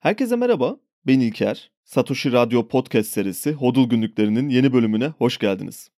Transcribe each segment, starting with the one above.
Herkese merhaba, ben İlker. Satoshi Radyo Podcast serisi Hodul Günlüklerinin yeni bölümüne hoş geldiniz.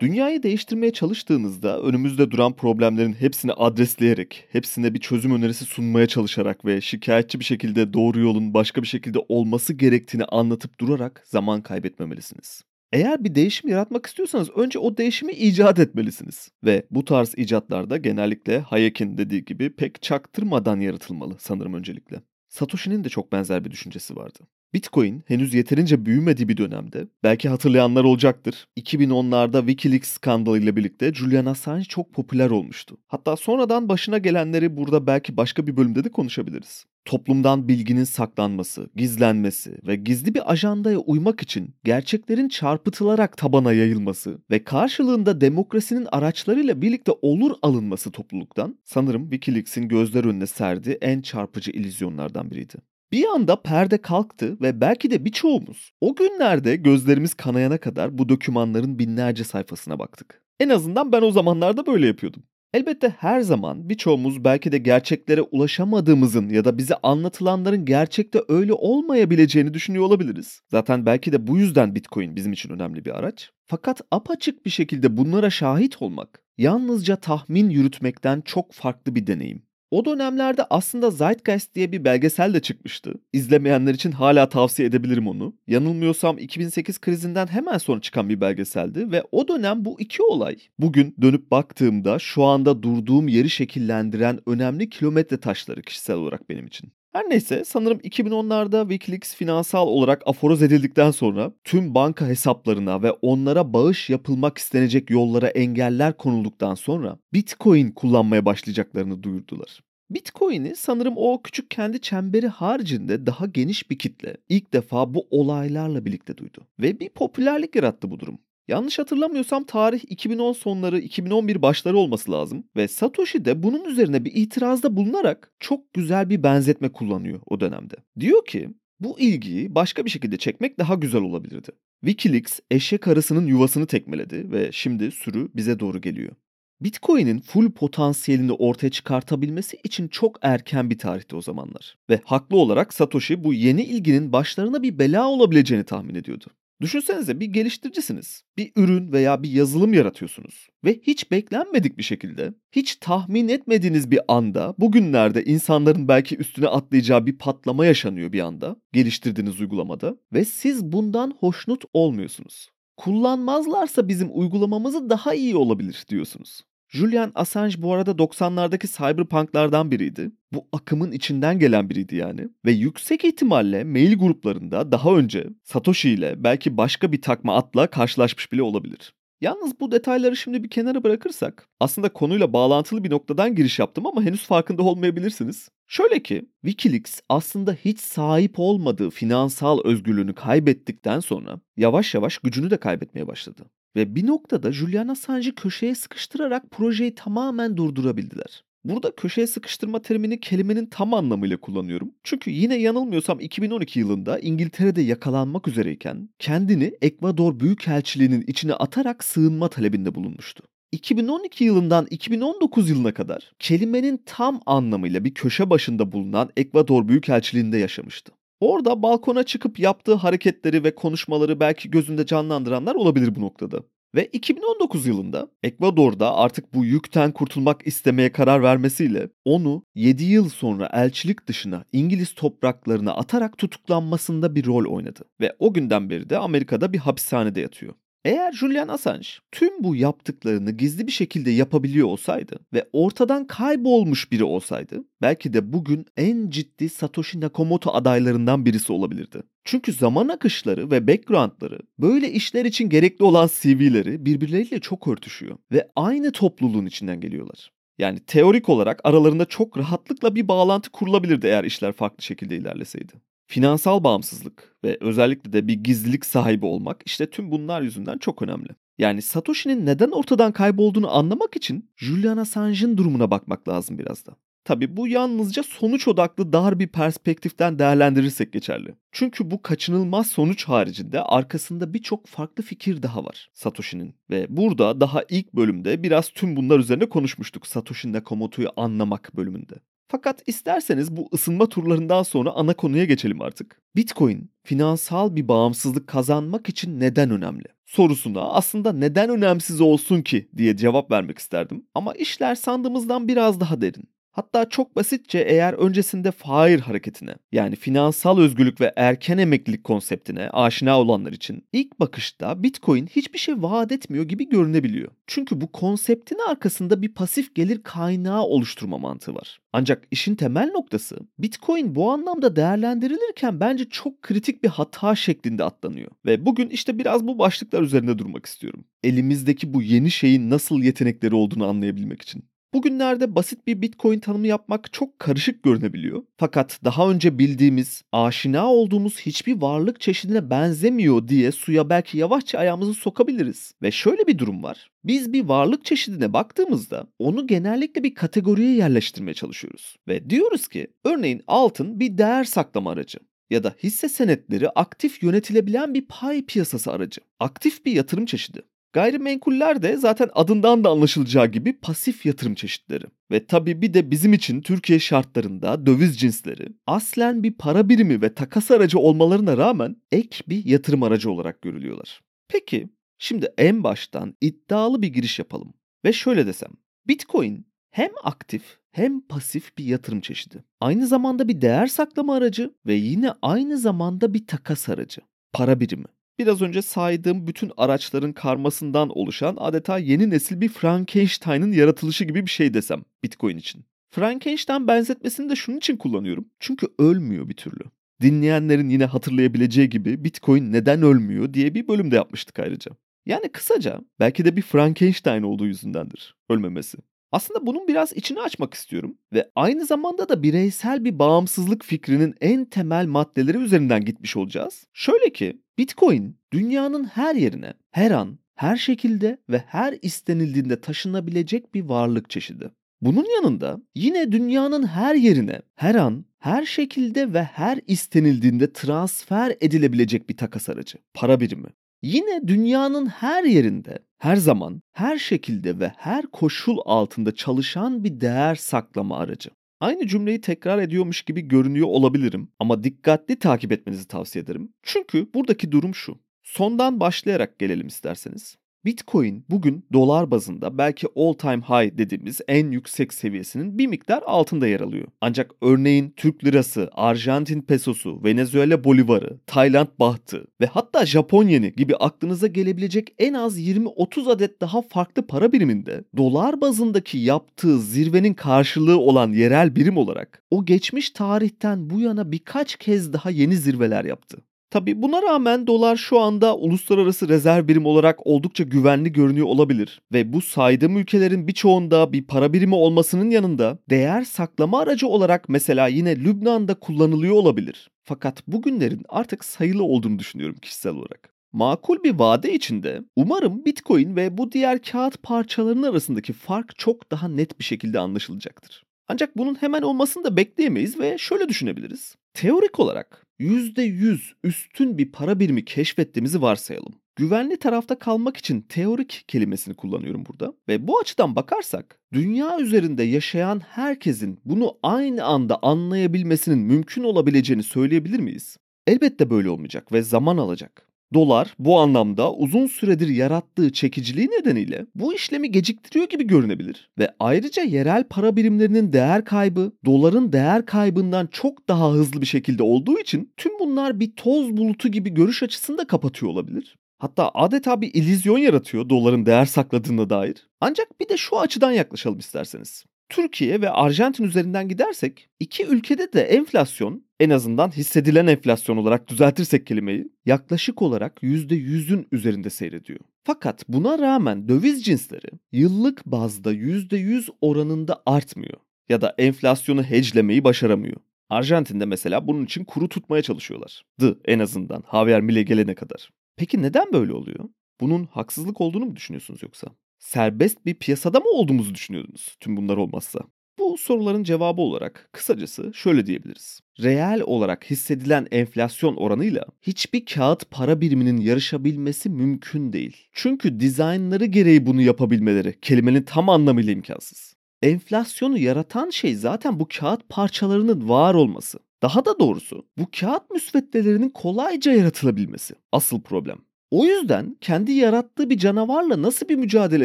Dünyayı değiştirmeye çalıştığınızda önümüzde duran problemlerin hepsini adresleyerek, hepsine bir çözüm önerisi sunmaya çalışarak ve şikayetçi bir şekilde doğru yolun başka bir şekilde olması gerektiğini anlatıp durarak zaman kaybetmemelisiniz. Eğer bir değişim yaratmak istiyorsanız önce o değişimi icat etmelisiniz. Ve bu tarz icatlarda genellikle Hayek'in dediği gibi pek çaktırmadan yaratılmalı sanırım öncelikle. Satoshi'nin de çok benzer bir düşüncesi vardı. Bitcoin henüz yeterince büyümediği bir dönemde, belki hatırlayanlar olacaktır, 2010'larda Wikileaks skandalı ile birlikte Julian Assange çok popüler olmuştu. Hatta sonradan başına gelenleri burada belki başka bir bölümde de konuşabiliriz toplumdan bilginin saklanması, gizlenmesi ve gizli bir ajandaya uymak için gerçeklerin çarpıtılarak tabana yayılması ve karşılığında demokrasinin araçlarıyla birlikte olur alınması topluluktan sanırım Wikileaks'in gözler önüne serdiği en çarpıcı illüzyonlardan biriydi. Bir anda perde kalktı ve belki de birçoğumuz o günlerde gözlerimiz kanayana kadar bu dokümanların binlerce sayfasına baktık. En azından ben o zamanlarda böyle yapıyordum. Elbette her zaman birçoğumuz belki de gerçeklere ulaşamadığımızın ya da bize anlatılanların gerçekte öyle olmayabileceğini düşünüyor olabiliriz. Zaten belki de bu yüzden Bitcoin bizim için önemli bir araç. Fakat apaçık bir şekilde bunlara şahit olmak yalnızca tahmin yürütmekten çok farklı bir deneyim. O dönemlerde aslında Zeitgeist diye bir belgesel de çıkmıştı. İzlemeyenler için hala tavsiye edebilirim onu. Yanılmıyorsam 2008 krizinden hemen sonra çıkan bir belgeseldi ve o dönem bu iki olay bugün dönüp baktığımda şu anda durduğum yeri şekillendiren önemli kilometre taşları kişisel olarak benim için. Her neyse sanırım 2010'larda Wikileaks finansal olarak aforoz edildikten sonra tüm banka hesaplarına ve onlara bağış yapılmak istenecek yollara engeller konulduktan sonra Bitcoin kullanmaya başlayacaklarını duyurdular. Bitcoin'i sanırım o küçük kendi çemberi haricinde daha geniş bir kitle ilk defa bu olaylarla birlikte duydu. Ve bir popülerlik yarattı bu durum. Yanlış hatırlamıyorsam tarih 2010 sonları 2011 başları olması lazım ve Satoshi de bunun üzerine bir itirazda bulunarak çok güzel bir benzetme kullanıyor o dönemde. Diyor ki bu ilgiyi başka bir şekilde çekmek daha güzel olabilirdi. Wikileaks eşek arısının yuvasını tekmeledi ve şimdi sürü bize doğru geliyor. Bitcoin'in full potansiyelini ortaya çıkartabilmesi için çok erken bir tarihte o zamanlar. Ve haklı olarak Satoshi bu yeni ilginin başlarına bir bela olabileceğini tahmin ediyordu. Düşünsenize bir geliştiricisiniz. Bir ürün veya bir yazılım yaratıyorsunuz. Ve hiç beklenmedik bir şekilde, hiç tahmin etmediğiniz bir anda, bugünlerde insanların belki üstüne atlayacağı bir patlama yaşanıyor bir anda geliştirdiğiniz uygulamada ve siz bundan hoşnut olmuyorsunuz. Kullanmazlarsa bizim uygulamamızı daha iyi olabilir diyorsunuz. Julian Assange bu arada 90'lardaki cyberpunklardan biriydi. Bu akımın içinden gelen biriydi yani. Ve yüksek ihtimalle mail gruplarında daha önce Satoshi ile belki başka bir takma atla karşılaşmış bile olabilir. Yalnız bu detayları şimdi bir kenara bırakırsak aslında konuyla bağlantılı bir noktadan giriş yaptım ama henüz farkında olmayabilirsiniz. Şöyle ki Wikileaks aslında hiç sahip olmadığı finansal özgürlüğünü kaybettikten sonra yavaş yavaş gücünü de kaybetmeye başladı. Ve bir noktada Julian Assange'ı köşeye sıkıştırarak projeyi tamamen durdurabildiler. Burada köşeye sıkıştırma terimini kelimenin tam anlamıyla kullanıyorum. Çünkü yine yanılmıyorsam 2012 yılında İngiltere'de yakalanmak üzereyken kendini Ekvador Büyükelçiliği'nin içine atarak sığınma talebinde bulunmuştu. 2012 yılından 2019 yılına kadar kelimenin tam anlamıyla bir köşe başında bulunan Ekvador Büyükelçiliği'nde yaşamıştı. Orada balkona çıkıp yaptığı hareketleri ve konuşmaları belki gözünde canlandıranlar olabilir bu noktada. Ve 2019 yılında Ekvador'da artık bu yükten kurtulmak istemeye karar vermesiyle onu 7 yıl sonra elçilik dışına İngiliz topraklarına atarak tutuklanmasında bir rol oynadı. Ve o günden beri de Amerika'da bir hapishanede yatıyor. Eğer Julian Assange tüm bu yaptıklarını gizli bir şekilde yapabiliyor olsaydı ve ortadan kaybolmuş biri olsaydı belki de bugün en ciddi Satoshi Nakamoto adaylarından birisi olabilirdi. Çünkü zaman akışları ve backgroundları böyle işler için gerekli olan CV'leri birbirleriyle çok örtüşüyor ve aynı topluluğun içinden geliyorlar. Yani teorik olarak aralarında çok rahatlıkla bir bağlantı kurulabilirdi eğer işler farklı şekilde ilerleseydi. Finansal bağımsızlık ve özellikle de bir gizlilik sahibi olmak işte tüm bunlar yüzünden çok önemli. Yani Satoshi'nin neden ortadan kaybolduğunu anlamak için Julian Assange'ın durumuna bakmak lazım biraz da. Tabi bu yalnızca sonuç odaklı dar bir perspektiften değerlendirirsek geçerli. Çünkü bu kaçınılmaz sonuç haricinde arkasında birçok farklı fikir daha var Satoshi'nin. Ve burada daha ilk bölümde biraz tüm bunlar üzerine konuşmuştuk Satoshi Nakamoto'yu anlamak bölümünde. Fakat isterseniz bu ısınma turlarından sonra ana konuya geçelim artık. Bitcoin finansal bir bağımsızlık kazanmak için neden önemli? Sorusuna aslında neden önemsiz olsun ki diye cevap vermek isterdim. Ama işler sandığımızdan biraz daha derin. Hatta çok basitçe eğer öncesinde FAIR hareketine yani finansal özgürlük ve erken emeklilik konseptine aşina olanlar için ilk bakışta Bitcoin hiçbir şey vaat etmiyor gibi görünebiliyor. Çünkü bu konseptin arkasında bir pasif gelir kaynağı oluşturma mantığı var. Ancak işin temel noktası Bitcoin bu anlamda değerlendirilirken bence çok kritik bir hata şeklinde atlanıyor. Ve bugün işte biraz bu başlıklar üzerinde durmak istiyorum. Elimizdeki bu yeni şeyin nasıl yetenekleri olduğunu anlayabilmek için. Bugünlerde basit bir Bitcoin tanımı yapmak çok karışık görünebiliyor. Fakat daha önce bildiğimiz, aşina olduğumuz hiçbir varlık çeşidine benzemiyor diye suya belki yavaşça ayağımızı sokabiliriz. Ve şöyle bir durum var. Biz bir varlık çeşidine baktığımızda onu genellikle bir kategoriye yerleştirmeye çalışıyoruz. Ve diyoruz ki örneğin altın bir değer saklama aracı ya da hisse senetleri aktif yönetilebilen bir pay piyasası aracı. Aktif bir yatırım çeşidi. Gayrimenkuller de zaten adından da anlaşılacağı gibi pasif yatırım çeşitleri. Ve tabii bir de bizim için Türkiye şartlarında döviz cinsleri aslen bir para birimi ve takas aracı olmalarına rağmen ek bir yatırım aracı olarak görülüyorlar. Peki şimdi en baştan iddialı bir giriş yapalım. Ve şöyle desem. Bitcoin hem aktif hem pasif bir yatırım çeşidi. Aynı zamanda bir değer saklama aracı ve yine aynı zamanda bir takas aracı. Para birimi. Biraz önce saydığım bütün araçların karmasından oluşan adeta yeni nesil bir Frankenstein'ın yaratılışı gibi bir şey desem Bitcoin için. Frankenstein benzetmesini de şunun için kullanıyorum. Çünkü ölmüyor bir türlü. Dinleyenlerin yine hatırlayabileceği gibi Bitcoin neden ölmüyor diye bir bölümde yapmıştık ayrıca. Yani kısaca belki de bir Frankenstein olduğu yüzündendir ölmemesi. Aslında bunun biraz içini açmak istiyorum ve aynı zamanda da bireysel bir bağımsızlık fikrinin en temel maddeleri üzerinden gitmiş olacağız. Şöyle ki Bitcoin dünyanın her yerine, her an, her şekilde ve her istenildiğinde taşınabilecek bir varlık çeşidi. Bunun yanında yine dünyanın her yerine, her an, her şekilde ve her istenildiğinde transfer edilebilecek bir takas aracı, para birimi. Yine dünyanın her yerinde, her zaman, her şekilde ve her koşul altında çalışan bir değer saklama aracı. Aynı cümleyi tekrar ediyormuş gibi görünüyor olabilirim ama dikkatli takip etmenizi tavsiye ederim. Çünkü buradaki durum şu. Sondan başlayarak gelelim isterseniz. Bitcoin bugün dolar bazında belki all time high dediğimiz en yüksek seviyesinin bir miktar altında yer alıyor. Ancak örneğin Türk lirası, Arjantin pesosu, Venezuela bolivarı, Tayland bahtı ve hatta Japon yeni gibi aklınıza gelebilecek en az 20-30 adet daha farklı para biriminde dolar bazındaki yaptığı zirvenin karşılığı olan yerel birim olarak o geçmiş tarihten bu yana birkaç kez daha yeni zirveler yaptı. Tabi buna rağmen dolar şu anda uluslararası rezerv birim olarak oldukça güvenli görünüyor olabilir ve bu saydığım ülkelerin birçoğunda bir para birimi olmasının yanında değer saklama aracı olarak mesela yine Lübnan'da kullanılıyor olabilir. Fakat bugünlerin artık sayılı olduğunu düşünüyorum kişisel olarak. Makul bir vade içinde umarım Bitcoin ve bu diğer kağıt parçalarının arasındaki fark çok daha net bir şekilde anlaşılacaktır. Ancak bunun hemen olmasını da bekleyemeyiz ve şöyle düşünebiliriz. Teorik olarak %100 üstün bir para birimi keşfettiğimizi varsayalım. Güvenli tarafta kalmak için teorik kelimesini kullanıyorum burada. Ve bu açıdan bakarsak dünya üzerinde yaşayan herkesin bunu aynı anda anlayabilmesinin mümkün olabileceğini söyleyebilir miyiz? Elbette böyle olmayacak ve zaman alacak. Dolar bu anlamda uzun süredir yarattığı çekiciliği nedeniyle bu işlemi geciktiriyor gibi görünebilir. Ve ayrıca yerel para birimlerinin değer kaybı doların değer kaybından çok daha hızlı bir şekilde olduğu için tüm bunlar bir toz bulutu gibi görüş açısını da kapatıyor olabilir. Hatta adeta bir illüzyon yaratıyor doların değer sakladığına dair. Ancak bir de şu açıdan yaklaşalım isterseniz. Türkiye ve Arjantin üzerinden gidersek iki ülkede de enflasyon en azından hissedilen enflasyon olarak düzeltirsek kelimeyi yaklaşık olarak %100'ün üzerinde seyrediyor. Fakat buna rağmen döviz cinsleri yıllık bazda %100 oranında artmıyor ya da enflasyonu hedgelemeyi başaramıyor. Arjantin'de mesela bunun için kuru tutmaya çalışıyorlar. Dı en azından Javier Milei gelene kadar. Peki neden böyle oluyor? Bunun haksızlık olduğunu mu düşünüyorsunuz yoksa? Serbest bir piyasada mı olduğumuzu düşünüyordunuz tüm bunlar olmazsa? Bu soruların cevabı olarak kısacası şöyle diyebiliriz. Reel olarak hissedilen enflasyon oranıyla hiçbir kağıt para biriminin yarışabilmesi mümkün değil. Çünkü dizaynları gereği bunu yapabilmeleri kelimenin tam anlamıyla imkansız. Enflasyonu yaratan şey zaten bu kağıt parçalarının var olması. Daha da doğrusu bu kağıt müsveddelerinin kolayca yaratılabilmesi. Asıl problem. O yüzden kendi yarattığı bir canavarla nasıl bir mücadele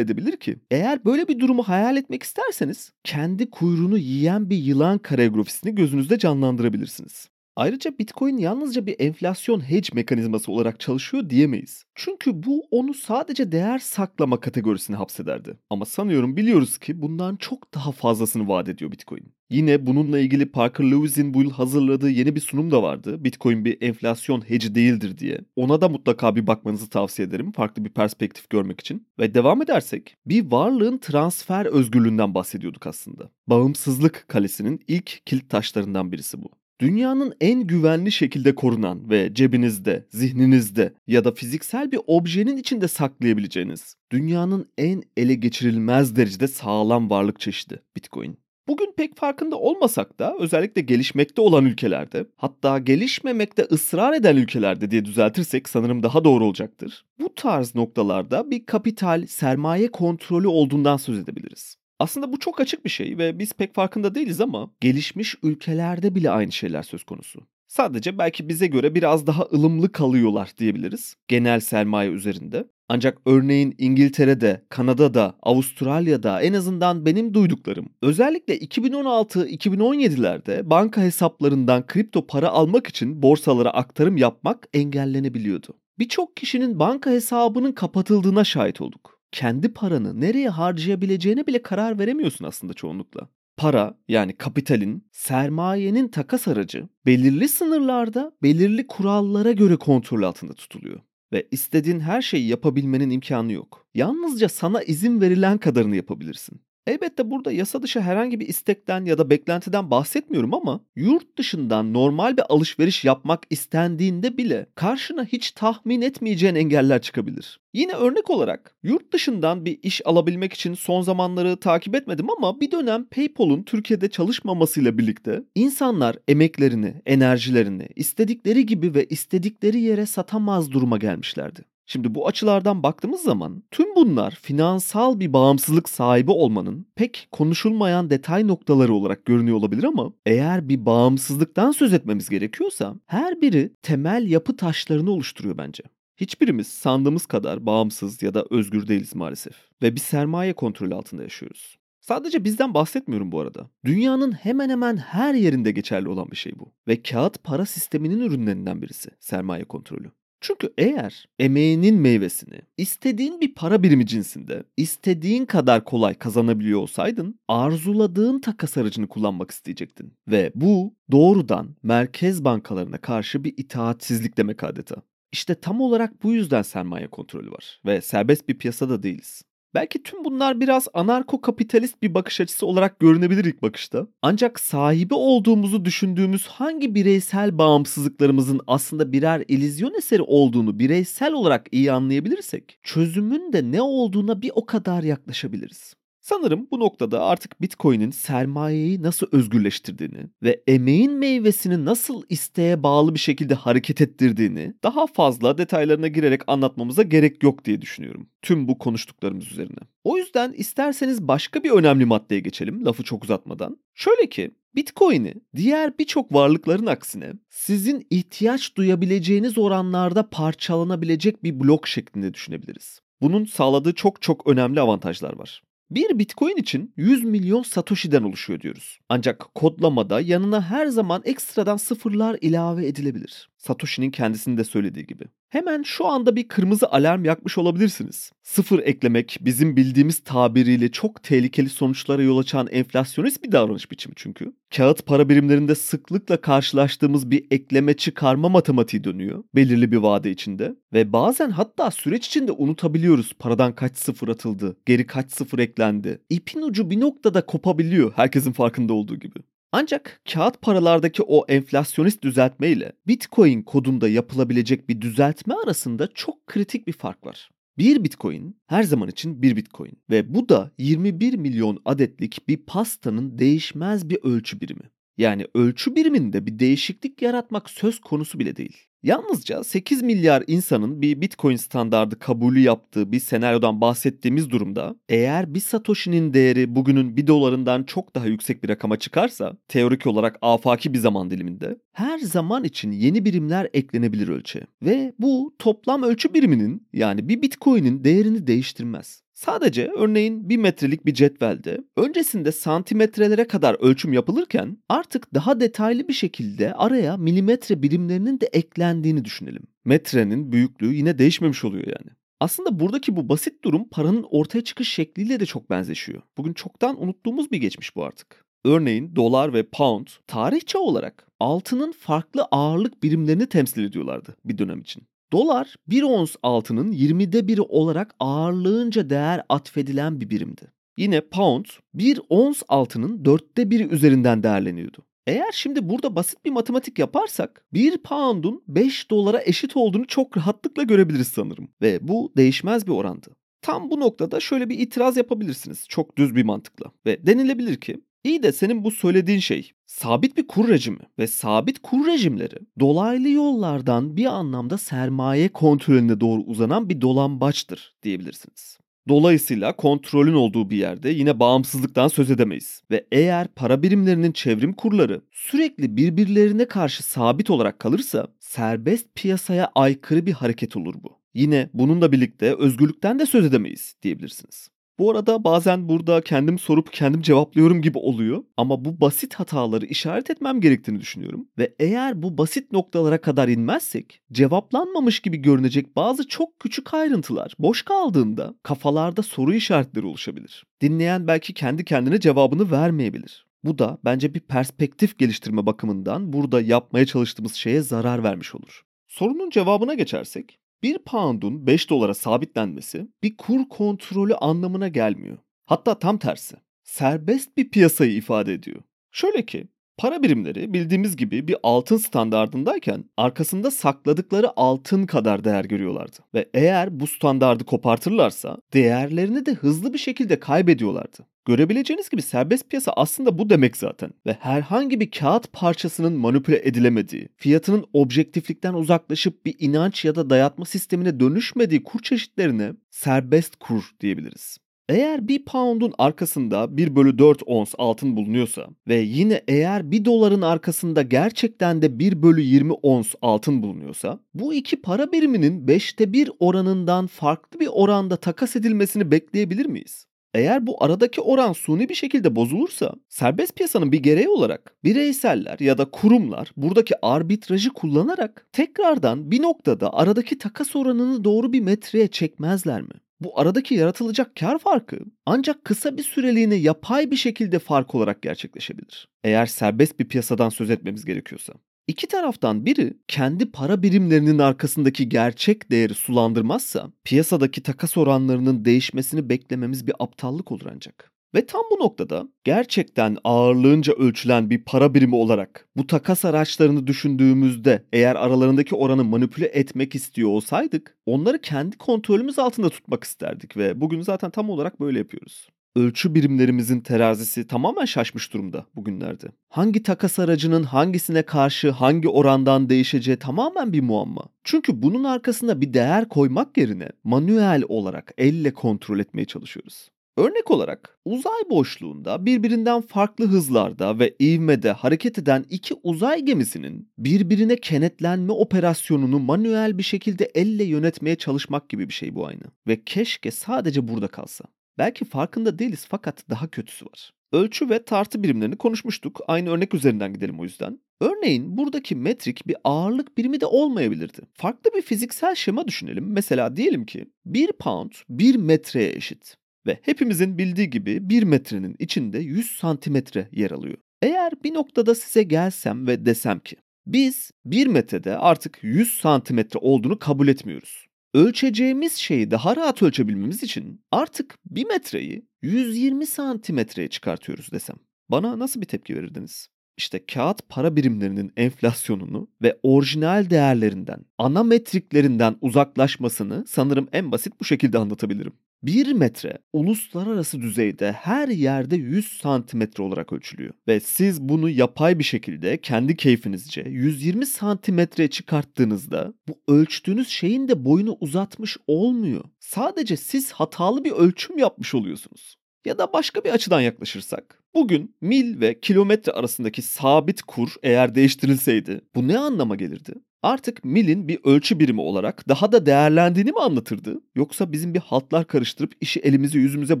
edebilir ki? Eğer böyle bir durumu hayal etmek isterseniz kendi kuyruğunu yiyen bir yılan kareografisini gözünüzde canlandırabilirsiniz. Ayrıca Bitcoin yalnızca bir enflasyon hedge mekanizması olarak çalışıyor diyemeyiz. Çünkü bu onu sadece değer saklama kategorisine hapsederdi. Ama sanıyorum biliyoruz ki bundan çok daha fazlasını vaat ediyor Bitcoin. Yine bununla ilgili Parker Lewis'in bu yıl hazırladığı yeni bir sunum da vardı. Bitcoin bir enflasyon hedge değildir diye. Ona da mutlaka bir bakmanızı tavsiye ederim farklı bir perspektif görmek için. Ve devam edersek bir varlığın transfer özgürlüğünden bahsediyorduk aslında. Bağımsızlık kalesinin ilk kilit taşlarından birisi bu. Dünyanın en güvenli şekilde korunan ve cebinizde, zihninizde ya da fiziksel bir objenin içinde saklayabileceğiniz dünyanın en ele geçirilmez derecede sağlam varlık çeşidi Bitcoin. Bugün pek farkında olmasak da özellikle gelişmekte olan ülkelerde hatta gelişmemekte ısrar eden ülkelerde diye düzeltirsek sanırım daha doğru olacaktır. Bu tarz noktalarda bir kapital, sermaye kontrolü olduğundan söz edebiliriz. Aslında bu çok açık bir şey ve biz pek farkında değiliz ama gelişmiş ülkelerde bile aynı şeyler söz konusu. Sadece belki bize göre biraz daha ılımlı kalıyorlar diyebiliriz genel sermaye üzerinde. Ancak örneğin İngiltere'de, Kanada'da, Avustralya'da en azından benim duyduklarım özellikle 2016-2017'lerde banka hesaplarından kripto para almak için borsalara aktarım yapmak engellenebiliyordu. Birçok kişinin banka hesabının kapatıldığına şahit olduk kendi paranı nereye harcayabileceğine bile karar veremiyorsun aslında çoğunlukla. Para yani kapitalin, sermayenin takas aracı belirli sınırlarda, belirli kurallara göre kontrol altında tutuluyor ve istediğin her şeyi yapabilmenin imkanı yok. Yalnızca sana izin verilen kadarını yapabilirsin. Elbette burada yasa dışı herhangi bir istekten ya da beklentiden bahsetmiyorum ama yurt dışından normal bir alışveriş yapmak istendiğinde bile karşına hiç tahmin etmeyeceğin engeller çıkabilir. Yine örnek olarak yurt dışından bir iş alabilmek için son zamanları takip etmedim ama bir dönem PayPal'un Türkiye'de çalışmamasıyla birlikte insanlar emeklerini, enerjilerini istedikleri gibi ve istedikleri yere satamaz duruma gelmişlerdi. Şimdi bu açılardan baktığımız zaman tüm bunlar finansal bir bağımsızlık sahibi olmanın pek konuşulmayan detay noktaları olarak görünüyor olabilir ama eğer bir bağımsızlıktan söz etmemiz gerekiyorsa her biri temel yapı taşlarını oluşturuyor bence. Hiçbirimiz sandığımız kadar bağımsız ya da özgür değiliz maalesef ve bir sermaye kontrolü altında yaşıyoruz. Sadece bizden bahsetmiyorum bu arada. Dünyanın hemen hemen her yerinde geçerli olan bir şey bu. Ve kağıt para sisteminin ürünlerinden birisi sermaye kontrolü. Çünkü eğer emeğinin meyvesini istediğin bir para birimi cinsinde istediğin kadar kolay kazanabiliyor olsaydın arzuladığın takas aracını kullanmak isteyecektin. Ve bu doğrudan merkez bankalarına karşı bir itaatsizlik demek adeta. İşte tam olarak bu yüzden sermaye kontrolü var ve serbest bir piyasada değiliz. Belki tüm bunlar biraz anarko kapitalist bir bakış açısı olarak görünebilir ilk bakışta. Ancak sahibi olduğumuzu düşündüğümüz hangi bireysel bağımsızlıklarımızın aslında birer ilizyon eseri olduğunu bireysel olarak iyi anlayabilirsek çözümün de ne olduğuna bir o kadar yaklaşabiliriz. Sanırım bu noktada artık Bitcoin'in sermayeyi nasıl özgürleştirdiğini ve emeğin meyvesini nasıl isteğe bağlı bir şekilde hareket ettirdiğini daha fazla detaylarına girerek anlatmamıza gerek yok diye düşünüyorum. Tüm bu konuştuklarımız üzerine. O yüzden isterseniz başka bir önemli maddeye geçelim lafı çok uzatmadan. Şöyle ki Bitcoin'i diğer birçok varlıkların aksine sizin ihtiyaç duyabileceğiniz oranlarda parçalanabilecek bir blok şeklinde düşünebiliriz. Bunun sağladığı çok çok önemli avantajlar var. Bir Bitcoin için 100 milyon Satoshi'den oluşuyor diyoruz. Ancak kodlamada yanına her zaman ekstradan sıfırlar ilave edilebilir. Satoshi'nin kendisinin de söylediği gibi. Hemen şu anda bir kırmızı alarm yakmış olabilirsiniz. Sıfır eklemek bizim bildiğimiz tabiriyle çok tehlikeli sonuçlara yol açan enflasyonist bir davranış biçimi çünkü. Kağıt para birimlerinde sıklıkla karşılaştığımız bir ekleme çıkarma matematiği dönüyor belirli bir vade içinde. Ve bazen hatta süreç içinde unutabiliyoruz paradan kaç sıfır atıldı, geri kaç sıfır eklendi. İpin ucu bir noktada kopabiliyor herkesin farkında olduğu gibi. Ancak kağıt paralardaki o enflasyonist düzeltme ile Bitcoin kodunda yapılabilecek bir düzeltme arasında çok kritik bir fark var. Bir bitcoin her zaman için bir bitcoin ve bu da 21 milyon adetlik bir pastanın değişmez bir ölçü birimi. Yani ölçü biriminde bir değişiklik yaratmak söz konusu bile değil. Yalnızca 8 milyar insanın bir Bitcoin standardı kabulü yaptığı bir senaryodan bahsettiğimiz durumda eğer bir Satoshi'nin değeri bugünün 1 dolarından çok daha yüksek bir rakama çıkarsa teorik olarak afaki bir zaman diliminde her zaman için yeni birimler eklenebilir ölçüye. Ve bu toplam ölçü biriminin yani bir Bitcoin'in değerini değiştirmez. Sadece örneğin bir metrelik bir cetvelde öncesinde santimetrelere kadar ölçüm yapılırken artık daha detaylı bir şekilde araya milimetre birimlerinin de eklendiğini düşünelim. Metrenin büyüklüğü yine değişmemiş oluyor yani. Aslında buradaki bu basit durum paranın ortaya çıkış şekliyle de çok benzeşiyor. Bugün çoktan unuttuğumuz bir geçmiş bu artık. Örneğin dolar ve pound tarihçe olarak altının farklı ağırlık birimlerini temsil ediyorlardı bir dönem için. Dolar 1 ons altının 20'de biri olarak ağırlığınca değer atfedilen bir birimdi. Yine pound 1 ons altının 4'te biri üzerinden değerleniyordu. Eğer şimdi burada basit bir matematik yaparsak 1 pound'un 5 dolara eşit olduğunu çok rahatlıkla görebiliriz sanırım. Ve bu değişmez bir orandı. Tam bu noktada şöyle bir itiraz yapabilirsiniz çok düz bir mantıkla. Ve denilebilir ki İyi de senin bu söylediğin şey sabit bir kur rejimi ve sabit kur rejimleri dolaylı yollardan bir anlamda sermaye kontrolüne doğru uzanan bir dolambaçtır diyebilirsiniz. Dolayısıyla kontrolün olduğu bir yerde yine bağımsızlıktan söz edemeyiz. Ve eğer para birimlerinin çevrim kurları sürekli birbirlerine karşı sabit olarak kalırsa serbest piyasaya aykırı bir hareket olur bu. Yine bununla birlikte özgürlükten de söz edemeyiz diyebilirsiniz. Bu arada bazen burada kendim sorup kendim cevaplıyorum gibi oluyor ama bu basit hataları işaret etmem gerektiğini düşünüyorum. Ve eğer bu basit noktalara kadar inmezsek cevaplanmamış gibi görünecek bazı çok küçük ayrıntılar boş kaldığında kafalarda soru işaretleri oluşabilir. Dinleyen belki kendi kendine cevabını vermeyebilir. Bu da bence bir perspektif geliştirme bakımından burada yapmaya çalıştığımız şeye zarar vermiş olur. Sorunun cevabına geçersek, 1 pound'un 5 dolara sabitlenmesi bir kur kontrolü anlamına gelmiyor. Hatta tam tersi. Serbest bir piyasayı ifade ediyor. Şöyle ki para birimleri bildiğimiz gibi bir altın standardındayken arkasında sakladıkları altın kadar değer görüyorlardı. Ve eğer bu standardı kopartırlarsa değerlerini de hızlı bir şekilde kaybediyorlardı. Görebileceğiniz gibi serbest piyasa aslında bu demek zaten ve herhangi bir kağıt parçasının manipüle edilemediği, fiyatının objektiflikten uzaklaşıp bir inanç ya da dayatma sistemine dönüşmediği kur çeşitlerine serbest kur diyebiliriz. Eğer bir pound'un arkasında 1 bölü 4 ons altın bulunuyorsa ve yine eğer 1 doların arkasında gerçekten de 1 bölü 20 ons altın bulunuyorsa bu iki para biriminin 5'te 1 oranından farklı bir oranda takas edilmesini bekleyebilir miyiz? Eğer bu aradaki oran suni bir şekilde bozulursa serbest piyasanın bir gereği olarak bireyseller ya da kurumlar buradaki arbitrajı kullanarak tekrardan bir noktada aradaki takas oranını doğru bir metreye çekmezler mi? Bu aradaki yaratılacak kar farkı ancak kısa bir süreliğine yapay bir şekilde fark olarak gerçekleşebilir. Eğer serbest bir piyasadan söz etmemiz gerekiyorsa. İki taraftan biri kendi para birimlerinin arkasındaki gerçek değeri sulandırmazsa piyasadaki takas oranlarının değişmesini beklememiz bir aptallık olur ancak. Ve tam bu noktada gerçekten ağırlığınca ölçülen bir para birimi olarak bu takas araçlarını düşündüğümüzde eğer aralarındaki oranı manipüle etmek istiyor olsaydık onları kendi kontrolümüz altında tutmak isterdik ve bugün zaten tam olarak böyle yapıyoruz ölçü birimlerimizin terazisi tamamen şaşmış durumda bugünlerde. Hangi takas aracının hangisine karşı hangi orandan değişeceği tamamen bir muamma. Çünkü bunun arkasına bir değer koymak yerine manuel olarak elle kontrol etmeye çalışıyoruz. Örnek olarak uzay boşluğunda birbirinden farklı hızlarda ve ivmede hareket eden iki uzay gemisinin birbirine kenetlenme operasyonunu manuel bir şekilde elle yönetmeye çalışmak gibi bir şey bu aynı. Ve keşke sadece burada kalsa. Belki farkında değiliz fakat daha kötüsü var. Ölçü ve tartı birimlerini konuşmuştuk. Aynı örnek üzerinden gidelim o yüzden. Örneğin buradaki metrik bir ağırlık birimi de olmayabilirdi. Farklı bir fiziksel şema düşünelim. Mesela diyelim ki 1 pound 1 metreye eşit. Ve hepimizin bildiği gibi 1 metrenin içinde 100 santimetre yer alıyor. Eğer bir noktada size gelsem ve desem ki biz 1 metrede artık 100 santimetre olduğunu kabul etmiyoruz ölçeceğimiz şeyi daha rahat ölçebilmemiz için artık bir metreyi 120 santimetreye çıkartıyoruz desem. Bana nasıl bir tepki verirdiniz? İşte kağıt para birimlerinin enflasyonunu ve orijinal değerlerinden, ana metriklerinden uzaklaşmasını sanırım en basit bu şekilde anlatabilirim. 1 metre uluslararası düzeyde her yerde 100 santimetre olarak ölçülüyor. Ve siz bunu yapay bir şekilde kendi keyfinizce 120 santimetreye çıkarttığınızda bu ölçtüğünüz şeyin de boyunu uzatmış olmuyor. Sadece siz hatalı bir ölçüm yapmış oluyorsunuz. Ya da başka bir açıdan yaklaşırsak. Bugün mil ve kilometre arasındaki sabit kur eğer değiştirilseydi bu ne anlama gelirdi? Artık milin bir ölçü birimi olarak daha da değerlendiğini mi anlatırdı? Yoksa bizim bir haltlar karıştırıp işi elimizi yüzümüze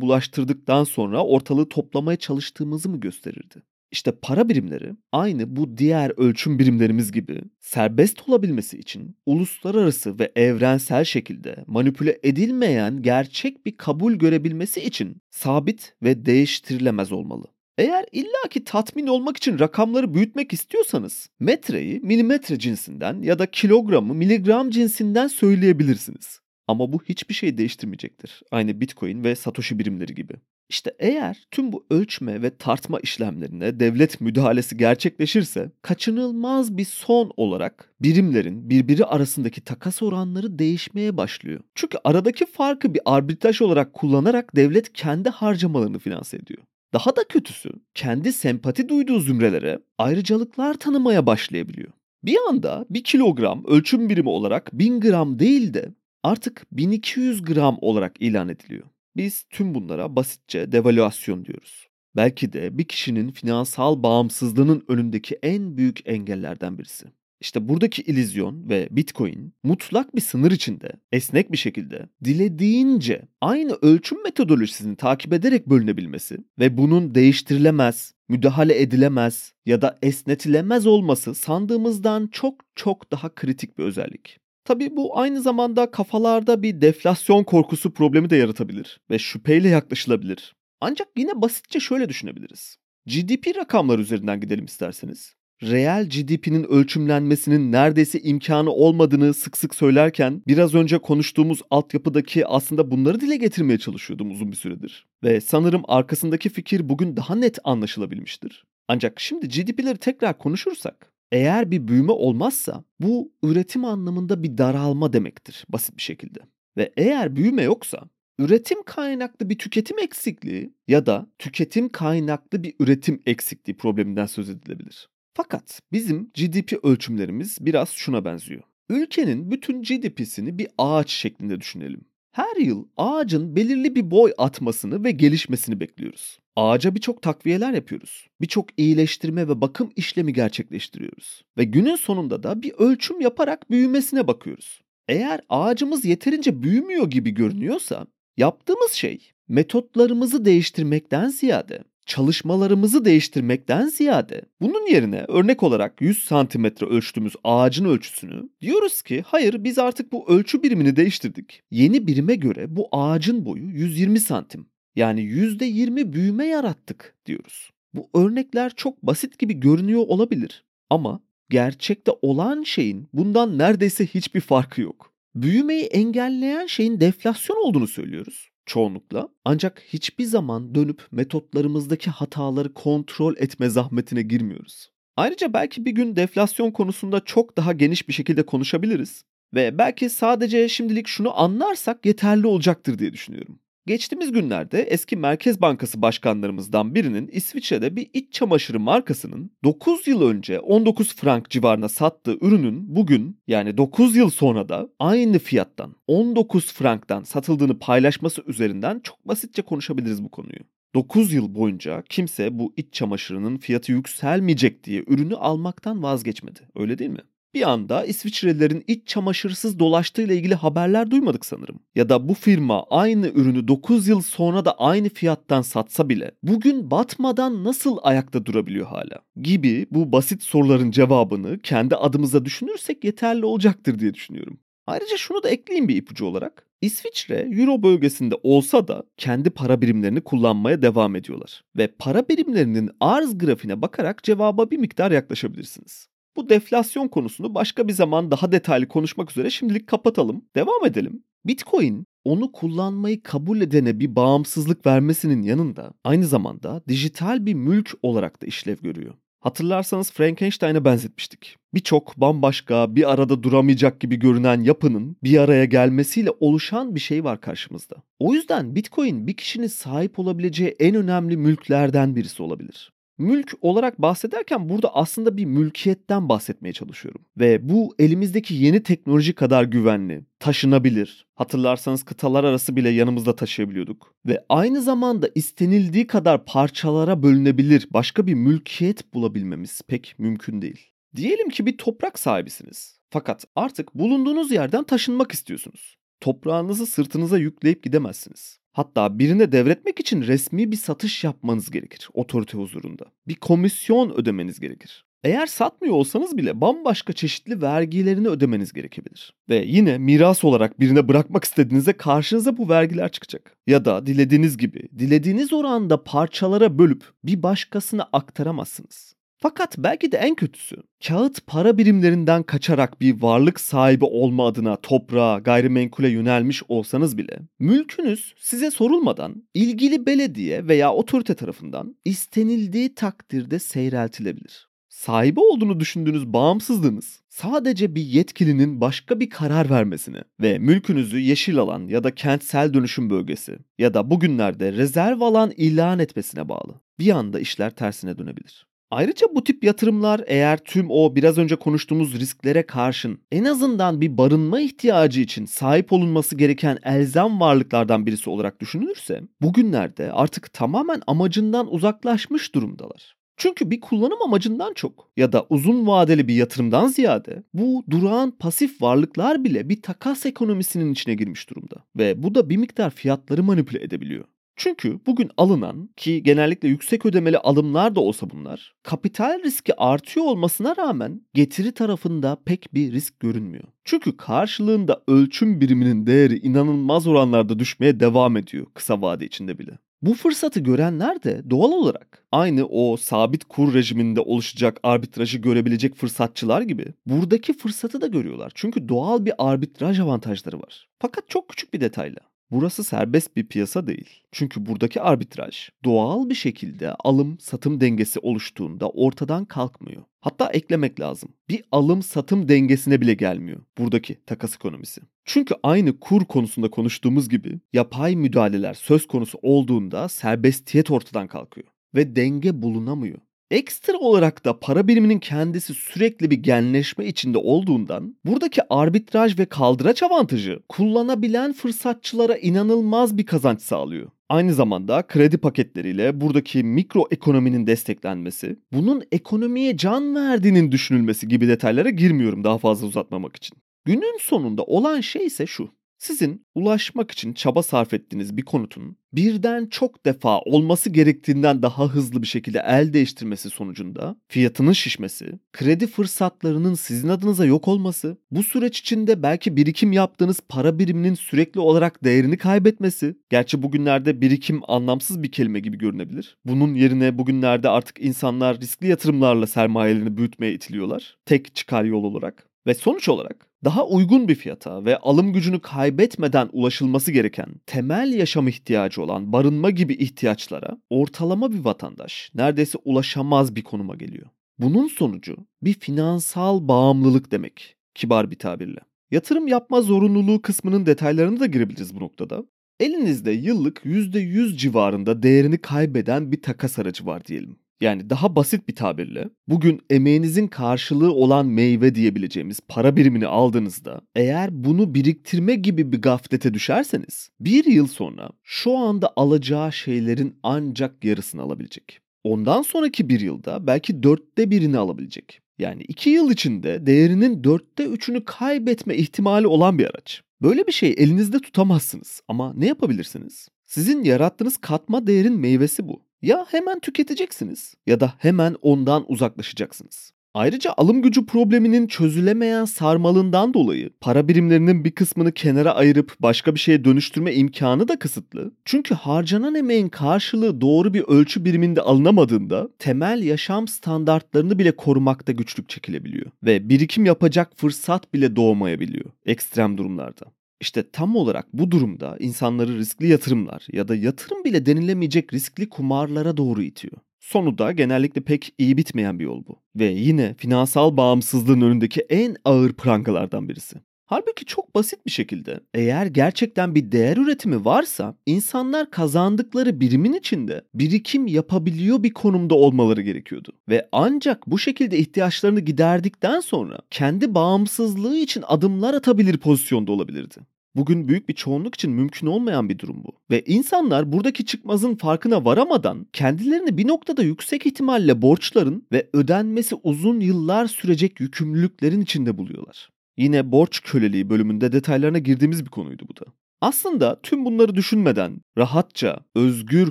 bulaştırdıktan sonra ortalığı toplamaya çalıştığımızı mı gösterirdi? İşte para birimleri aynı bu diğer ölçüm birimlerimiz gibi serbest olabilmesi için uluslararası ve evrensel şekilde manipüle edilmeyen gerçek bir kabul görebilmesi için sabit ve değiştirilemez olmalı. Eğer illaki tatmin olmak için rakamları büyütmek istiyorsanız metreyi milimetre cinsinden ya da kilogramı miligram cinsinden söyleyebilirsiniz. Ama bu hiçbir şey değiştirmeyecektir. Aynı Bitcoin ve Satoshi birimleri gibi. İşte eğer tüm bu ölçme ve tartma işlemlerine devlet müdahalesi gerçekleşirse kaçınılmaz bir son olarak birimlerin birbiri arasındaki takas oranları değişmeye başlıyor. Çünkü aradaki farkı bir arbitraj olarak kullanarak devlet kendi harcamalarını finanse ediyor. Daha da kötüsü kendi sempati duyduğu zümrelere ayrıcalıklar tanımaya başlayabiliyor. Bir anda bir kilogram ölçüm birimi olarak 1000 gram değil de artık 1200 gram olarak ilan ediliyor. Biz tüm bunlara basitçe devalüasyon diyoruz. Belki de bir kişinin finansal bağımsızlığının önündeki en büyük engellerden birisi. İşte buradaki ilizyon ve Bitcoin mutlak bir sınır içinde, esnek bir şekilde, dilediğince aynı ölçüm metodolojisini takip ederek bölünebilmesi ve bunun değiştirilemez, müdahale edilemez ya da esnetilemez olması sandığımızdan çok çok daha kritik bir özellik. Tabi bu aynı zamanda kafalarda bir deflasyon korkusu problemi de yaratabilir ve şüpheyle yaklaşılabilir. Ancak yine basitçe şöyle düşünebiliriz. GDP rakamlar üzerinden gidelim isterseniz reel GDP'nin ölçümlenmesinin neredeyse imkanı olmadığını sık sık söylerken biraz önce konuştuğumuz altyapıdaki aslında bunları dile getirmeye çalışıyordum uzun bir süredir. Ve sanırım arkasındaki fikir bugün daha net anlaşılabilmiştir. Ancak şimdi GDP'leri tekrar konuşursak eğer bir büyüme olmazsa bu üretim anlamında bir daralma demektir basit bir şekilde. Ve eğer büyüme yoksa üretim kaynaklı bir tüketim eksikliği ya da tüketim kaynaklı bir üretim eksikliği probleminden söz edilebilir. Fakat bizim GDP ölçümlerimiz biraz şuna benziyor. Ülkenin bütün GDP'sini bir ağaç şeklinde düşünelim. Her yıl ağacın belirli bir boy atmasını ve gelişmesini bekliyoruz. Ağaca birçok takviyeler yapıyoruz. Birçok iyileştirme ve bakım işlemi gerçekleştiriyoruz. Ve günün sonunda da bir ölçüm yaparak büyümesine bakıyoruz. Eğer ağacımız yeterince büyümüyor gibi görünüyorsa yaptığımız şey metotlarımızı değiştirmekten ziyade çalışmalarımızı değiştirmekten ziyade bunun yerine örnek olarak 100 santimetre ölçtüğümüz ağacın ölçüsünü diyoruz ki hayır biz artık bu ölçü birimini değiştirdik. Yeni birime göre bu ağacın boyu 120 santim. Yani %20 büyüme yarattık diyoruz. Bu örnekler çok basit gibi görünüyor olabilir ama gerçekte olan şeyin bundan neredeyse hiçbir farkı yok. Büyümeyi engelleyen şeyin deflasyon olduğunu söylüyoruz çoğunlukla. Ancak hiçbir zaman dönüp metotlarımızdaki hataları kontrol etme zahmetine girmiyoruz. Ayrıca belki bir gün deflasyon konusunda çok daha geniş bir şekilde konuşabiliriz ve belki sadece şimdilik şunu anlarsak yeterli olacaktır diye düşünüyorum. Geçtiğimiz günlerde eski Merkez Bankası başkanlarımızdan birinin İsviçre'de bir iç çamaşırı markasının 9 yıl önce 19 frank civarına sattığı ürünün bugün yani 9 yıl sonra da aynı fiyattan 19 franktan satıldığını paylaşması üzerinden çok basitçe konuşabiliriz bu konuyu. 9 yıl boyunca kimse bu iç çamaşırının fiyatı yükselmeyecek diye ürünü almaktan vazgeçmedi. Öyle değil mi? Bir anda İsviçrelilerin iç çamaşırsız dolaştığıyla ilgili haberler duymadık sanırım. Ya da bu firma aynı ürünü 9 yıl sonra da aynı fiyattan satsa bile bugün batmadan nasıl ayakta durabiliyor hala? Gibi bu basit soruların cevabını kendi adımıza düşünürsek yeterli olacaktır diye düşünüyorum. Ayrıca şunu da ekleyeyim bir ipucu olarak. İsviçre Euro bölgesinde olsa da kendi para birimlerini kullanmaya devam ediyorlar. Ve para birimlerinin arz grafiğine bakarak cevaba bir miktar yaklaşabilirsiniz. Bu deflasyon konusunu başka bir zaman daha detaylı konuşmak üzere şimdilik kapatalım. Devam edelim. Bitcoin onu kullanmayı kabul edene bir bağımsızlık vermesinin yanında aynı zamanda dijital bir mülk olarak da işlev görüyor. Hatırlarsanız Frankenstein'e benzetmiştik. Birçok bambaşka, bir arada duramayacak gibi görünen yapının bir araya gelmesiyle oluşan bir şey var karşımızda. O yüzden Bitcoin bir kişinin sahip olabileceği en önemli mülklerden birisi olabilir. Mülk olarak bahsederken burada aslında bir mülkiyetten bahsetmeye çalışıyorum. Ve bu elimizdeki yeni teknoloji kadar güvenli, taşınabilir. Hatırlarsanız kıtalar arası bile yanımızda taşıyabiliyorduk. Ve aynı zamanda istenildiği kadar parçalara bölünebilir başka bir mülkiyet bulabilmemiz pek mümkün değil. Diyelim ki bir toprak sahibisiniz. Fakat artık bulunduğunuz yerden taşınmak istiyorsunuz. Toprağınızı sırtınıza yükleyip gidemezsiniz. Hatta birine devretmek için resmi bir satış yapmanız gerekir otorite huzurunda. Bir komisyon ödemeniz gerekir. Eğer satmıyor olsanız bile bambaşka çeşitli vergilerini ödemeniz gerekebilir. Ve yine miras olarak birine bırakmak istediğinizde karşınıza bu vergiler çıkacak. Ya da dilediğiniz gibi, dilediğiniz oranda parçalara bölüp bir başkasına aktaramazsınız. Fakat belki de en kötüsü kağıt para birimlerinden kaçarak bir varlık sahibi olma adına toprağa, gayrimenkule yönelmiş olsanız bile mülkünüz size sorulmadan ilgili belediye veya otorite tarafından istenildiği takdirde seyreltilebilir. Sahibi olduğunu düşündüğünüz bağımsızlığınız sadece bir yetkilinin başka bir karar vermesine ve mülkünüzü yeşil alan ya da kentsel dönüşüm bölgesi ya da bugünlerde rezerv alan ilan etmesine bağlı. Bir anda işler tersine dönebilir. Ayrıca bu tip yatırımlar eğer tüm o biraz önce konuştuğumuz risklere karşın en azından bir barınma ihtiyacı için sahip olunması gereken elzem varlıklardan birisi olarak düşünülürse bugünlerde artık tamamen amacından uzaklaşmış durumdalar. Çünkü bir kullanım amacından çok ya da uzun vadeli bir yatırımdan ziyade bu durağan pasif varlıklar bile bir takas ekonomisinin içine girmiş durumda ve bu da bir miktar fiyatları manipüle edebiliyor. Çünkü bugün alınan ki genellikle yüksek ödemeli alımlar da olsa bunlar, kapital riski artıyor olmasına rağmen getiri tarafında pek bir risk görünmüyor. Çünkü karşılığında ölçüm biriminin değeri inanılmaz oranlarda düşmeye devam ediyor kısa vade içinde bile. Bu fırsatı görenler de doğal olarak aynı o sabit kur rejiminde oluşacak arbitrajı görebilecek fırsatçılar gibi buradaki fırsatı da görüyorlar. Çünkü doğal bir arbitraj avantajları var. Fakat çok küçük bir detayla. Burası serbest bir piyasa değil. Çünkü buradaki arbitraj doğal bir şekilde alım satım dengesi oluştuğunda ortadan kalkmıyor. Hatta eklemek lazım. Bir alım satım dengesine bile gelmiyor buradaki takas ekonomisi. Çünkü aynı kur konusunda konuştuğumuz gibi yapay müdahaleler söz konusu olduğunda serbestiyet ortadan kalkıyor ve denge bulunamıyor. Ekstra olarak da para biriminin kendisi sürekli bir genleşme içinde olduğundan buradaki arbitraj ve kaldıraç avantajı kullanabilen fırsatçılara inanılmaz bir kazanç sağlıyor. Aynı zamanda kredi paketleriyle buradaki mikro ekonominin desteklenmesi, bunun ekonomiye can verdiğinin düşünülmesi gibi detaylara girmiyorum daha fazla uzatmamak için. Günün sonunda olan şey ise şu. Sizin ulaşmak için çaba sarf ettiğiniz bir konutun birden çok defa olması gerektiğinden daha hızlı bir şekilde el değiştirmesi sonucunda fiyatının şişmesi, kredi fırsatlarının sizin adınıza yok olması, bu süreç içinde belki birikim yaptığınız para biriminin sürekli olarak değerini kaybetmesi, gerçi bugünlerde birikim anlamsız bir kelime gibi görünebilir. Bunun yerine bugünlerde artık insanlar riskli yatırımlarla sermayelerini büyütmeye itiliyorlar. Tek çıkar yol olarak. Ve sonuç olarak daha uygun bir fiyata ve alım gücünü kaybetmeden ulaşılması gereken temel yaşam ihtiyacı olan barınma gibi ihtiyaçlara ortalama bir vatandaş neredeyse ulaşamaz bir konuma geliyor. Bunun sonucu bir finansal bağımlılık demek kibar bir tabirle. Yatırım yapma zorunluluğu kısmının detaylarını da girebiliriz bu noktada. Elinizde yıllık %100 civarında değerini kaybeden bir takas aracı var diyelim. Yani daha basit bir tabirle bugün emeğinizin karşılığı olan meyve diyebileceğimiz para birimini aldığınızda eğer bunu biriktirme gibi bir gaflete düşerseniz bir yıl sonra şu anda alacağı şeylerin ancak yarısını alabilecek. Ondan sonraki bir yılda belki dörtte birini alabilecek. Yani iki yıl içinde değerinin dörtte üçünü kaybetme ihtimali olan bir araç. Böyle bir şey elinizde tutamazsınız ama ne yapabilirsiniz? Sizin yarattığınız katma değerin meyvesi bu. Ya hemen tüketeceksiniz ya da hemen ondan uzaklaşacaksınız. Ayrıca alım gücü probleminin çözülemeyen sarmalından dolayı para birimlerinin bir kısmını kenara ayırıp başka bir şeye dönüştürme imkanı da kısıtlı. Çünkü harcanan emeğin karşılığı doğru bir ölçü biriminde alınamadığında temel yaşam standartlarını bile korumakta güçlük çekilebiliyor ve birikim yapacak fırsat bile doğmayabiliyor ekstrem durumlarda. İşte tam olarak bu durumda insanları riskli yatırımlar ya da yatırım bile denilemeyecek riskli kumarlara doğru itiyor. Sonu da genellikle pek iyi bitmeyen bir yol bu. Ve yine finansal bağımsızlığın önündeki en ağır prangalardan birisi. Halbuki çok basit bir şekilde eğer gerçekten bir değer üretimi varsa insanlar kazandıkları birimin içinde birikim yapabiliyor bir konumda olmaları gerekiyordu. Ve ancak bu şekilde ihtiyaçlarını giderdikten sonra kendi bağımsızlığı için adımlar atabilir pozisyonda olabilirdi. Bugün büyük bir çoğunluk için mümkün olmayan bir durum bu. Ve insanlar buradaki çıkmazın farkına varamadan kendilerini bir noktada yüksek ihtimalle borçların ve ödenmesi uzun yıllar sürecek yükümlülüklerin içinde buluyorlar. Yine borç köleliği bölümünde detaylarına girdiğimiz bir konuydu bu da. Aslında tüm bunları düşünmeden rahatça, özgür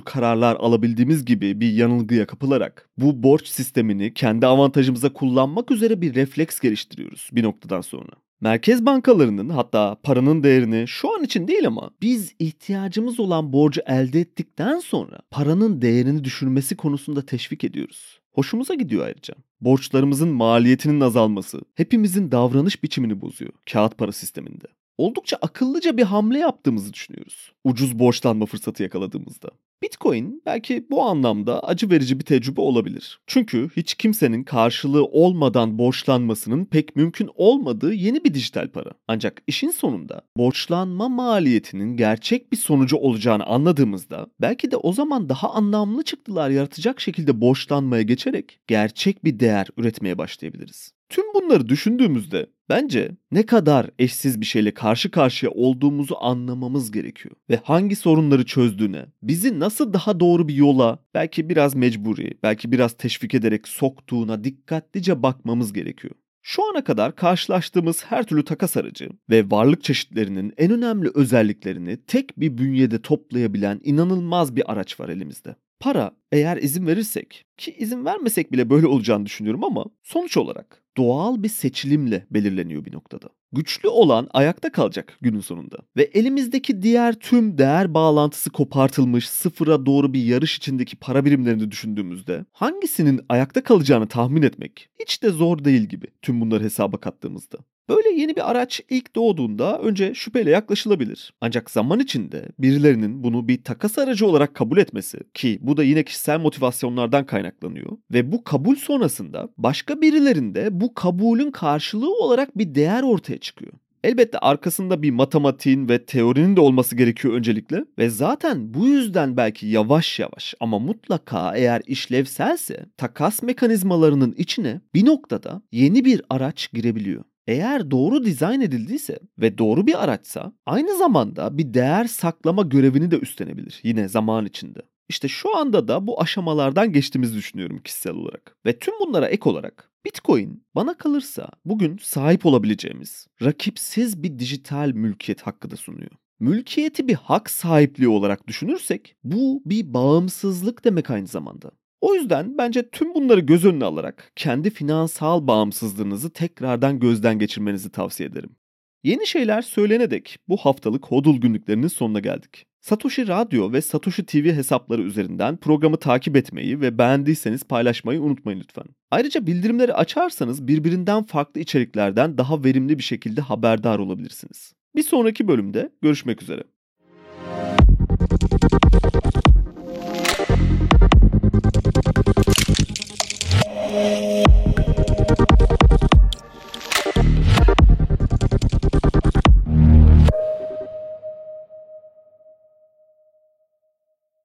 kararlar alabildiğimiz gibi bir yanılgıya kapılarak bu borç sistemini kendi avantajımıza kullanmak üzere bir refleks geliştiriyoruz bir noktadan sonra. Merkez bankalarının hatta paranın değerini şu an için değil ama biz ihtiyacımız olan borcu elde ettikten sonra paranın değerini düşürmesi konusunda teşvik ediyoruz. Hoşumuza gidiyor ayrıca. Borçlarımızın maliyetinin azalması hepimizin davranış biçimini bozuyor kağıt para sisteminde. Oldukça akıllıca bir hamle yaptığımızı düşünüyoruz. Ucuz borçlanma fırsatı yakaladığımızda. Bitcoin belki bu anlamda acı verici bir tecrübe olabilir. Çünkü hiç kimsenin karşılığı olmadan borçlanmasının pek mümkün olmadığı yeni bir dijital para. Ancak işin sonunda borçlanma maliyetinin gerçek bir sonucu olacağını anladığımızda belki de o zaman daha anlamlı çıktılar yaratacak şekilde borçlanmaya geçerek gerçek bir değer üretmeye başlayabiliriz. Tüm bunları düşündüğümüzde bence ne kadar eşsiz bir şeyle karşı karşıya olduğumuzu anlamamız gerekiyor. Ve hangi sorunları çözdüğüne, bizi nasıl daha doğru bir yola, belki biraz mecburi, belki biraz teşvik ederek soktuğuna dikkatlice bakmamız gerekiyor. Şu ana kadar karşılaştığımız her türlü takas aracı ve varlık çeşitlerinin en önemli özelliklerini tek bir bünyede toplayabilen inanılmaz bir araç var elimizde. Para eğer izin verirsek ki izin vermesek bile böyle olacağını düşünüyorum ama sonuç olarak doğal bir seçilimle belirleniyor bir noktada. Güçlü olan ayakta kalacak günün sonunda. Ve elimizdeki diğer tüm değer bağlantısı kopartılmış sıfıra doğru bir yarış içindeki para birimlerini düşündüğümüzde hangisinin ayakta kalacağını tahmin etmek hiç de zor değil gibi tüm bunları hesaba kattığımızda. Böyle yeni bir araç ilk doğduğunda önce şüpheyle yaklaşılabilir. Ancak zaman içinde birilerinin bunu bir takas aracı olarak kabul etmesi ki bu da yine kişisel motivasyonlardan kaynaklanıyor ve bu kabul sonrasında başka birilerinde bu kabulün karşılığı olarak bir değer ortaya çıkıyor. Elbette arkasında bir matematiğin ve teorinin de olması gerekiyor öncelikle ve zaten bu yüzden belki yavaş yavaş ama mutlaka eğer işlevselse takas mekanizmalarının içine bir noktada yeni bir araç girebiliyor. Eğer doğru dizayn edildiyse ve doğru bir araçsa aynı zamanda bir değer saklama görevini de üstlenebilir yine zaman içinde. İşte şu anda da bu aşamalardan geçtiğimizi düşünüyorum kişisel olarak. Ve tüm bunlara ek olarak Bitcoin bana kalırsa bugün sahip olabileceğimiz rakipsiz bir dijital mülkiyet hakkı da sunuyor. Mülkiyeti bir hak sahipliği olarak düşünürsek bu bir bağımsızlık demek aynı zamanda. O yüzden bence tüm bunları göz önüne alarak kendi finansal bağımsızlığınızı tekrardan gözden geçirmenizi tavsiye ederim. Yeni şeyler söylene dek bu haftalık Hodul günlüklerinin sonuna geldik. Satoshi Radyo ve Satoshi TV hesapları üzerinden programı takip etmeyi ve beğendiyseniz paylaşmayı unutmayın lütfen. Ayrıca bildirimleri açarsanız birbirinden farklı içeriklerden daha verimli bir şekilde haberdar olabilirsiniz. Bir sonraki bölümde görüşmek üzere.